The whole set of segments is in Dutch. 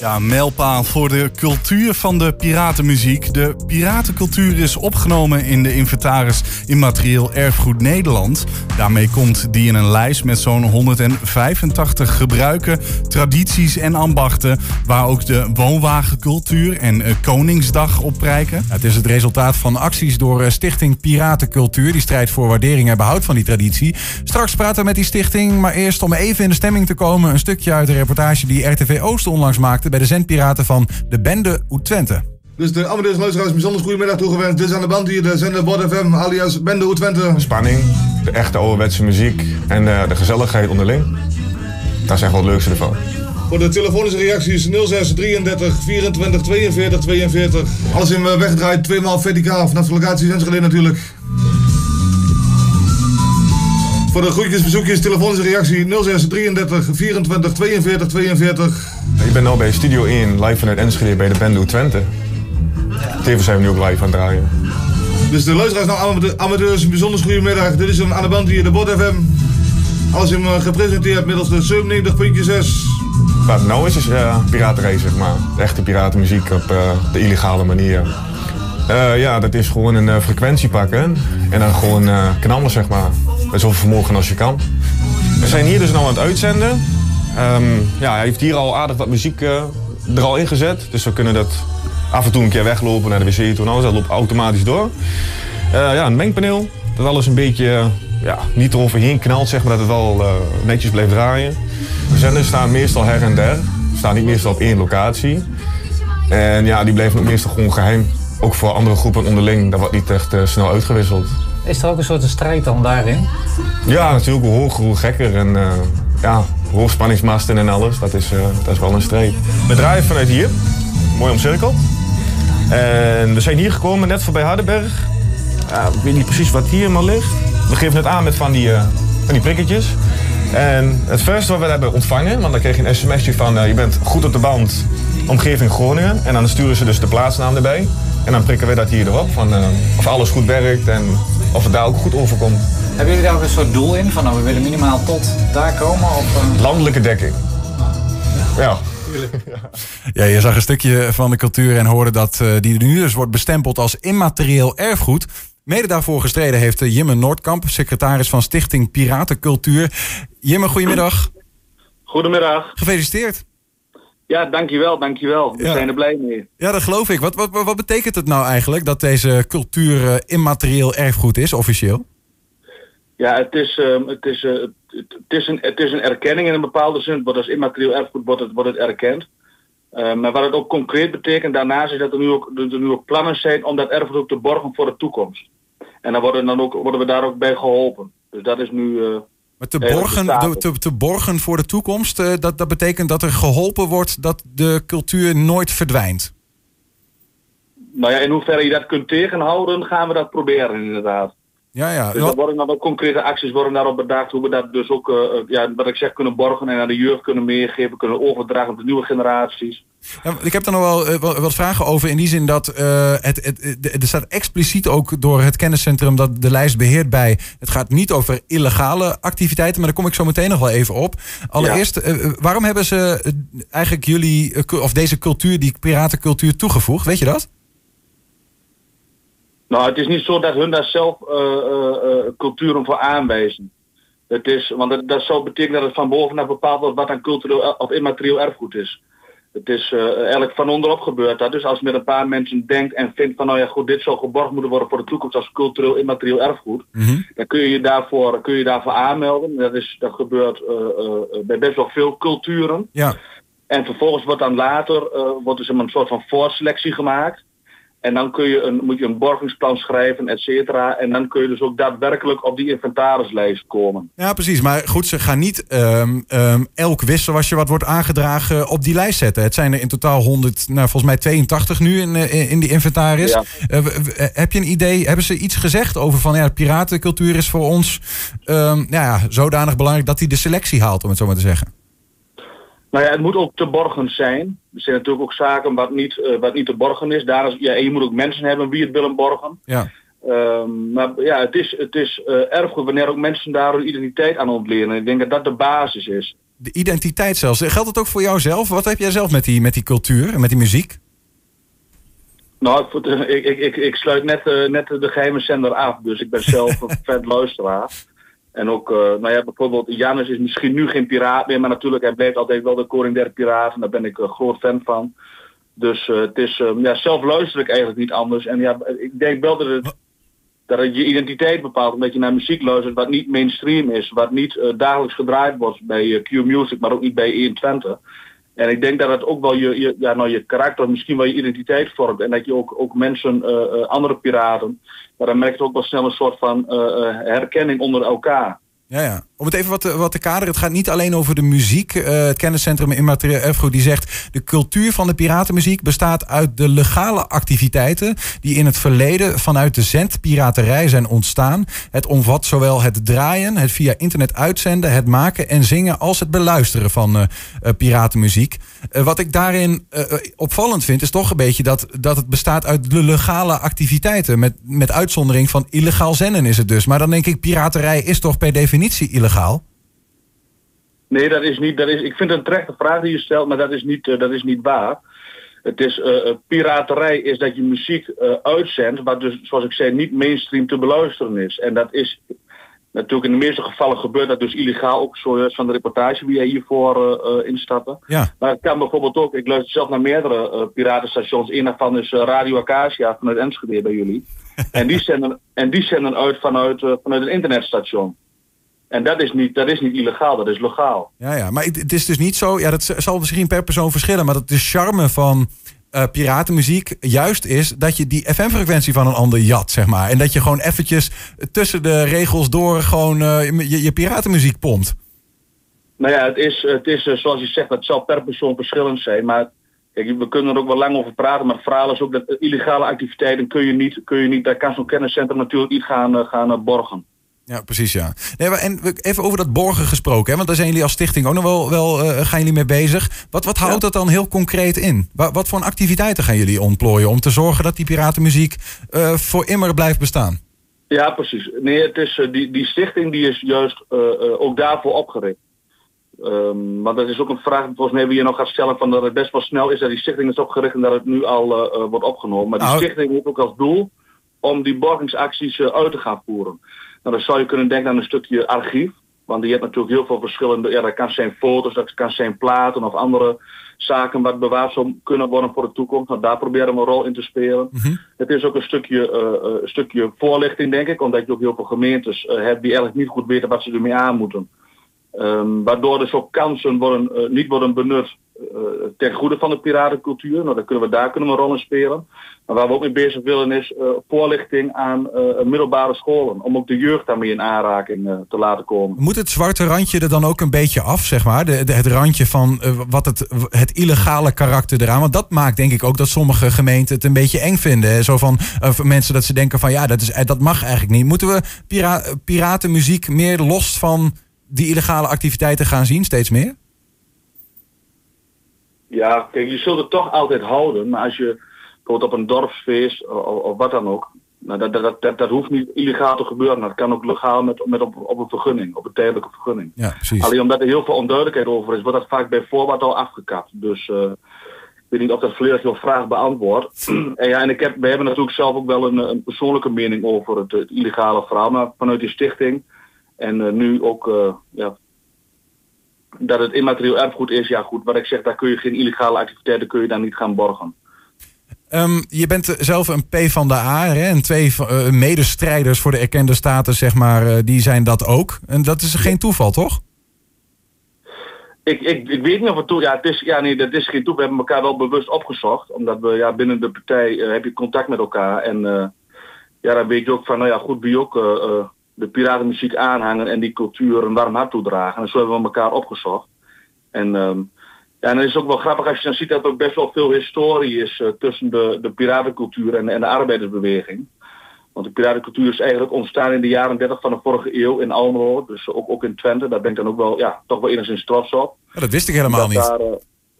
Ja, mijlpaal voor de cultuur van de piratenmuziek. De piratencultuur is opgenomen in de inventaris Immaterieel Erfgoed Nederland. Daarmee komt die in een lijst met zo'n 185 gebruiken, tradities en ambachten... waar ook de woonwagencultuur en eh, Koningsdag op prijken. Het is het resultaat van acties door eh, Stichting Piratencultuur... die strijdt voor waardering en behoud van die traditie. Straks praten we met die stichting, maar eerst om even in de stemming te komen... een stukje uit de reportage die RTV Oost onlangs maakte... bij de zendpiraten van de Bende Oet-Twente. Dus de Amadeus luisteraars, bijzonder goedemiddag toegewenst. Dit is aan de band hier de zender Bord FM, alias Bende Oet-Twente. Spanning, de echte ouderwetse muziek en eh, de gezelligheid onderling. Dat is echt wel het leukste ervan. Voor de telefonische reacties 06 33 24 42 42. Alles in eh, weggedraaid, tweemaal verticaal. Vanaf de locatie Enschede natuurlijk. Voor de groetjes, verzoekjes, telefonische reactie 06 33 24 42 42. Ik ben nu bij Studio 1, live vanuit Enschede bij de Bende Twente. Tevens zijn we nu ook live aan het draaien. Dus de luisteraars nou amate- amateurs, een bijzonder goedemiddag. Dit is een aan de band hier, de Bord FM. Alles in eh, gepresenteerd middels de 97.6. Wat het nou is, is uh, piraterij, zeg maar. De echte piratenmuziek op eh, de illegale manier. Eh, ja, dat is gewoon een eh, frequentie pakken en dan gewoon eh, knallen, zeg maar. Met zoveel vermogen als je kan. We zijn hier dus nou aan het uitzenden. Ehm, ja, hij heeft hier al aardig wat muziek eh, er al ingezet. Dus we kunnen dat af en toe een keer weglopen naar de wc toe. Nou, dat loopt automatisch door. Eh, ja, een mengpaneel. Dat alles een beetje eh, ja, niet eroverheen knalt, zeg maar. Dat het wel netjes blijft draaien. De zenders staan meestal her en der. Staan niet meestal op één locatie. En ja, die blijven ook meestal gewoon geheim. Ook voor andere groepen onderling. Dat wordt niet echt snel uitgewisseld. Is er ook een soort strijd dan daarin? Ja, natuurlijk hoe hoger, hoe gekker. En ja, hoogspanningsmasten en alles. Dat is, eh, dat is wel een streep. We draaien vanuit hier. Mooi omcirkeld. En we zijn hier gekomen, net voorbij Hardenberg. Ik weet niet precies wat hier maar ligt. We geven het aan met van die, eh, van die prikketjes. En het first wat we hebben ontvangen, want dan kreeg je een sms'je van eh, je bent goed op de band, omgeving Groningen. En dan sturen ze dus de plaatsnaam erbij. En dan prikken we dat hier erop, van of alles goed werkt en of het daar ook goed overkomt. Hebben jullie daar ook een soort doel in? Van nou, we willen minimaal tot daar komen? Of, eh? Landelijke dekking. Ja. Ja, je zag een stukje van de cultuur en hoorde dat eh, die nu dus wordt bestempeld als immaterieel erfgoed. Mede daarvoor gestreden heeft eh, Jimme Noordkamp, secretaris van Stichting Piratencultuur. Jimme, goedemiddag. Goedemiddag. Gefeliciteerd. Ja, dankjewel, dankjewel. We Ja. zijn er blij mee. Ja, dat geloof ik. Wat, wat, wat betekent het nou eigenlijk dat deze cultuur immaterieel erfgoed is, officieel? Ja, het is, ehm, het, is, eh, het, is een, het is een erkenning in een bepaalde zin. Wordt als immaterieel erfgoed wordt het, wordt het erkend. Eh, maar wat het ook concreet betekent daarnaast is dat er nu, ook, er nu ook plannen zijn om dat erfgoed ook te borgen voor de toekomst. En dan worden, dan ook, worden we daar ook bij geholpen. Dus dat is nu... eh, Maar te borgen, te, te borgen voor de toekomst, eh, dat, dat betekent dat er geholpen wordt dat de cultuur nooit verdwijnt. Nou ja, in hoeverre je dat kunt tegenhouden, gaan we dat proberen inderdaad. Ja, ja. Dus er worden dan ook concrete acties worden daarop bedacht hoe we dat dus ook, eh, eh, ja, wat ik zeg, kunnen borgen en aan de jeugd kunnen meegeven, kunnen overdragen op de nieuwe generaties. Ja, ik heb er nog wel eh, wel- wat vragen over in die zin dat eh, het, het, het- er staat expliciet ook door het kenniscentrum dat de lijst beheert bij. Het gaat niet over illegale activiteiten, maar daar kom ik zo meteen nog wel even op. Allereerst, waarom hebben ze eigenlijk jullie, of deze cultuur, die piratencultuur toegevoegd? Weet je dat? Nou, het is niet zo dat hun daar zelf eh, eh, eh, culturen voor aanwijzen. Het is, want dat, dat zou betekenen dat het van bovenaf bepaald wordt wat aan cultureel of immaterieel erfgoed is. Het is eh, eigenlijk van onderop gebeurd. Dat. Dus als met een paar mensen denkt en vindt van nou ja goed, dit zou geborgd moeten worden voor de toekomst als cultureel immaterieel erfgoed. Dan kun je je daarvoor, kun je daarvoor aanmelden. Dat, is, dat gebeurt bij best wel veel culturen. Ja. En vervolgens wordt dan later wordt dus een soort van voorselectie gemaakt. En dan kun je een, moet je een borgingsplan schrijven, et cetera. En dan kun je dus ook daadwerkelijk op die inventarislijst komen. Ja, precies. Maar goed, ze gaan niet ehm, ehm, elk wisselwasje wat wordt aangedragen op die lijst zetten. Het zijn er in totaal 100, nou volgens mij 82 nu in, eh, in die inventaris. Ja. Eh, eh, heb je een idee, hebben ze iets gezegd over van ja, piratencultuur is voor ons ehm, nou ja, zodanig belangrijk dat hij de selectie haalt, om het zo maar te zeggen? Nou ja, het moet ook te borgen zijn. Er zijn natuurlijk ook zaken wat niet, eh, wat niet te borgen is. Daar is ja, en je moet ook mensen hebben wie het willen borgen. Ja. Ehm, maar ja, het is, het is eh, erfgoed wanneer ook mensen daar hun identiteit aan ontleren. Ik denk dat dat de basis is. De identiteit zelfs. Geldt het ook voor jou zelf? Wat heb jij zelf met die, met die cultuur en met die muziek? Nou, ik, ik, ik, ik sluit net, eh, net de geheime zender af, dus ik ben zelf een vet luisteraar. En ook, eh, nou ja, bijvoorbeeld Janus is misschien nu geen piraat meer, maar natuurlijk, hij blijft altijd wel de koning der piraten. Daar ben ik een groot fan van. Dus eh, het is, eh, ja, zelf luister ik eigenlijk niet anders. En ja, ik denk wel dat het, dat het je identiteit bepaalt, omdat je naar muziek luistert wat niet mainstream is, wat niet dagelijks gedraaid wordt bij Q Music, maar ook niet bij 120. En ik denk dat het ook wel je, je, ja, nou, je karakter, misschien wel je identiteit vormt. En dat je ook, ook mensen, eh, andere piraten, maar dan merk je ook wel snel een soort van eh, herkenning onder elkaar. Ja, ja. Om het even wat te, wat te kaderen. Het gaat niet alleen over de muziek. Eh, het kenniscentrum Immaterieel Erfgoed die zegt... de cultuur van de piratenmuziek bestaat uit de legale activiteiten... die in het verleden vanuit de zendpiraterij zijn ontstaan. Het omvat zowel het draaien, het via internet uitzenden... het maken en zingen als het beluisteren van eh, piratenmuziek. Eh, wat ik daarin eh, eh, opvallend vind... is toch een beetje dat, dat het bestaat uit de legale activiteiten. Met, met uitzondering van illegaal zenden is het dus. Maar dan denk ik, piraterij is toch per definitie illegaal? Nee, dat is niet. Dat is, ik vind het een terechte vraag die je stelt, maar dat is niet, dat is niet waar. Het is piraterij is dat je muziek uitzendt, wat dus, zoals ik zei, niet mainstream te beluisteren is. En dat is natuurlijk in de meeste gevallen gebeurt dat dus illegaal, ook zoals van de reportage wie jij hiervoor eh, eh, instappen. Ja. Maar het kan bijvoorbeeld ook, ik luister zelf naar meerdere eh, piratenstations. Een daarvan is eh, Radio Acacia vanuit Enschede bij jullie. en, die zenden, en die zenden uit vanuit, eh, vanuit een internetstation. En dat is, niet, dat is niet illegaal, dat is legaal. Ja, ja, maar het, het is dus niet zo. Ja, dat zal misschien per persoon verschillen. Maar dat de charme van eh, piratenmuziek juist is dat je die FM-frequentie van een ander jat, zeg maar. En dat je gewoon eventjes tussen de regels door gewoon eh, je, piratenmuziek pompt. Nou ja, het is, het is eh, zoals je zegt, het zal per persoon verschillend zijn. Maar kijk, we kunnen er ook wel lang over praten. Maar het verhaal is ook dat illegale activiteiten kun je niet, kun je niet daar kan zo'n kenniscentrum natuurlijk niet gaan, gaan borgen. Ja, precies, ja. Nee, maar en even over dat borgen gesproken, hè, want daar zijn jullie als stichting ook nog wel, wel eh, gaan jullie mee bezig. Wat, wat houdt dat dan heel concreet in? Wat, wat voor activiteiten gaan jullie ontplooien om te zorgen dat die piratenmuziek eh, voor immer blijft bestaan? Ja, precies. Nee, het is, die, die stichting die is juist ook daarvoor opgericht. Ehm, maar dat is ook een vraag volgens mij wie je nog gaat stellen van dat het best wel snel is dat die stichting is opgericht en dat het nu al wordt opgenomen. Maar die Nou- stichting heeft ook als doel om die borgingsacties uit te gaan voeren. Nou, dan zou je kunnen denken aan een stukje archief. Want je hebt natuurlijk heel veel verschillende, ja dat kan zijn foto's, dat kan zijn platen of andere zaken wat bewaard zou kunnen worden voor de toekomst. Nou, daar proberen we een rol in te spelen. Het is ook een stukje, eh, eh, een stukje voorlichting, denk ik, omdat je ook heel veel gemeentes eh, hebt die eigenlijk niet goed weten wat ze ermee aan moeten. Ehm, waardoor dus ook kansen worden, niet worden benut ten goede van de piratencultuur. Nou, dan kunnen we daar kunnen we een rol in spelen. Maar waar we ook mee bezig willen is eh, voorlichting aan eh, middelbare scholen. Om ook de jeugd daarmee in aanraking eh, te laten komen. Moet het zwarte randje er dan ook een beetje af, zeg maar? De, het randje van eh, wat het, het illegale karakter eraan. Want dat maakt denk ik ook dat sommige gemeenten het een beetje eng vinden. hè. Zo van eh, mensen dat ze denken van ja, dat, is, eh, dat mag eigenlijk niet. Moeten we pira piratenmuziek meer los van die illegale activiteiten gaan zien, steeds meer? Ja, kijk, je zult het toch altijd houden. Maar als je bijvoorbeeld op een dorpsfeest of, of wat dan ook. Nou, dat, dat, dat, dat hoeft niet illegaal te gebeuren. Dat kan ook legaal met, met op, op een vergunning, op een tijdelijke vergunning. Ja, precies. Alleen omdat er heel veel onduidelijkheid over is, wordt dat vaak bij voorbaat al afgekapt. Dus eh, ik weet niet of dat volledig jouw vraag beantwoordt. en ja, en ik heb, we hebben natuurlijk zelf ook wel een, een persoonlijke mening over het, het illegale verhaal, maar vanuit die stichting. En eh, nu ook uh, ja, dat het immaterieel erfgoed is, ja goed, wat ik zeg, daar kun je geen illegale activiteiten kun je daar niet gaan borgen. Um, je bent zelf een P van de A hè? en twee uh, medestrijders voor de erkende status, zeg maar, uh, die zijn dat ook. En dat is geen toeval, toch? Ik, ik, ik weet niet of het toe. Ja, het is, ja, nee, dat is geen toeval. We hebben elkaar wel bewust opgezocht. Omdat we ja, binnen de partij uh, heb je contact met elkaar. En ja, dan weet je ook van, nou ja, goed, wie ook uh, de piratenmuziek aanhangen en die cultuur een warm hart toedragen. En zo hebben we elkaar opgezocht. En, um, ja, en dan is het ook wel grappig als je dan ziet dat er ook best wel veel historie is uh, tussen de, de piratencultuur en, en de arbeidersbeweging. Want de piratencultuur is eigenlijk ontstaan in de jaren 30 van de vorige eeuw in Almelo. Dus ook, ook in Twente. Daar ben ik dan ook wel, ja, toch wel enigszins trots op. Ja, dat wist ik helemaal niet. Daar, uh,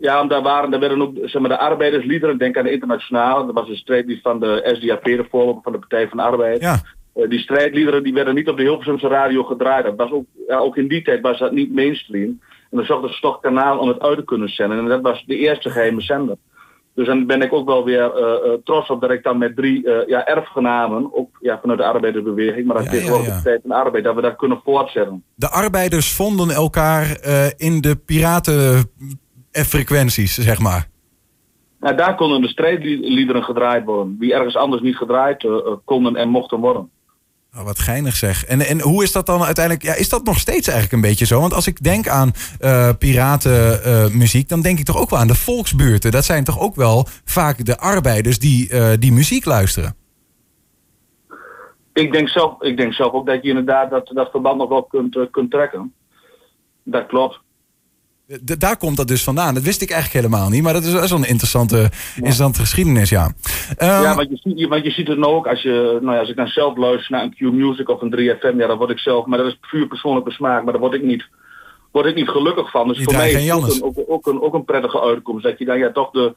ja, daar, waren, daar werden ook zeg maar, de arbeidersliederen, denk aan de internationale. Dat was een strijdlied van de SDAP, de voorloper van de Partij van de Arbeid. Ja. Uh, die strijdliederen die werden niet op de Hilversumse radio gedraaid. Dat was ook, ja, ook in die tijd was dat niet mainstream. En dan zochten ze toch een kanaal om het uit te kunnen zenden. En dat was de eerste geheime zender. Dus dan ben ik ook wel weer eh, eh, trots op dat ik dan met drie eh, ja, erfgenamen, ook ja, vanuit de arbeidersbeweging, maar dat Ja, is tegenwoordig ja, ja. de tijd van de arbeid, dat we dat kunnen voortzetten. De arbeiders vonden elkaar eh, in de piratenfrequenties, zeg maar. Nou, daar konden de strijdliederen gedraaid worden, die ergens anders niet gedraaid eh, eh, konden en mochten worden. Oh, wat geinig zeg. En, en hoe is dat dan uiteindelijk? Ja, is dat nog steeds eigenlijk een beetje zo? Want als ik denk aan eh piratenmuziek, dan denk ik toch ook wel aan de volksbuurten. Dat zijn toch ook wel vaak de arbeiders die, eh, die muziek luisteren. Ik denk, zelf, ik denk zelf ook dat je inderdaad dat, dat verband nog wel kunt, eh, kunt trekken. Dat klopt. Daar komt dat dus vandaan. Dat wist ik eigenlijk helemaal niet. Maar dat is wel zo'n interessante, interessante geschiedenis, ja. Ehm, ja, want je, ziet, want je ziet het nou ook als, je, nou ja, als ik dan zelf luister naar een Q-Music of een 3FM, ja, dan word ik zelf, maar dat is puur persoonlijke smaak, maar daar word ik niet, word ik niet gelukkig van. Dus Die voor mij is het ook ook, ook, een, ook een prettige uitkomst. Dat je dan ja, toch de,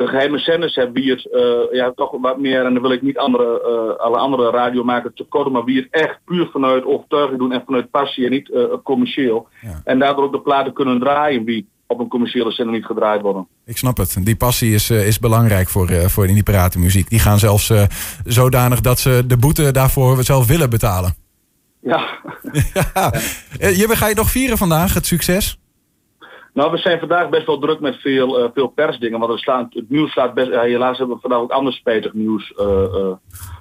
de geheime zenders hebt wie het eh, ja, toch wat meer, en dan wil ik niet andere, eh, alle andere radiomakers tekorten, maar wie het echt puur vanuit overtuiging doen en vanuit passie en niet eh, commercieel. Ja. En daardoor ook de platen kunnen draaien die op een commerciële zender niet gedraaid worden. Ik snap het. Die passie is, is belangrijk voor, voor die piratenmuziek. Die gaan zelfs zodanig dat ze de boete daarvoor zelf willen betalen. Ja. ja. Jibbe, ga je nog vieren vandaag, het succes? Nou, we zijn vandaag best wel druk met veel, eh, veel persdingen. Want staan, het nieuws staat best. ja, helaas hebben we vandaag ook anders spijtig nieuws eh eh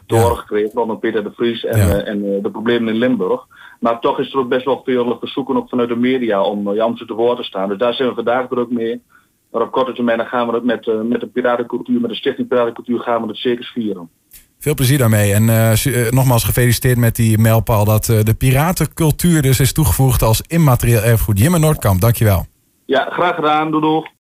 te Ja. horen gekregen. Rondom Peter de Vries en, Ja. eh, en eh, de problemen in Limburg. Maar toch is er ook best wel veel verzoeken ook vanuit de media om, eh, ze te woord te staan. Dus daar zijn we vandaag druk mee. Maar op korte termijn dan gaan we het met, eh, met de piratencultuur, met de stichting Piratencultuur gaan we het zeker vieren. Veel plezier daarmee. En eh, eh, nogmaals gefeliciteerd met die mijlpaal dat eh, de piratencultuur dus is toegevoegd als immaterieel erfgoed. Jimme Noordkamp, dankjewel. Ja, graag gedaan. Doei.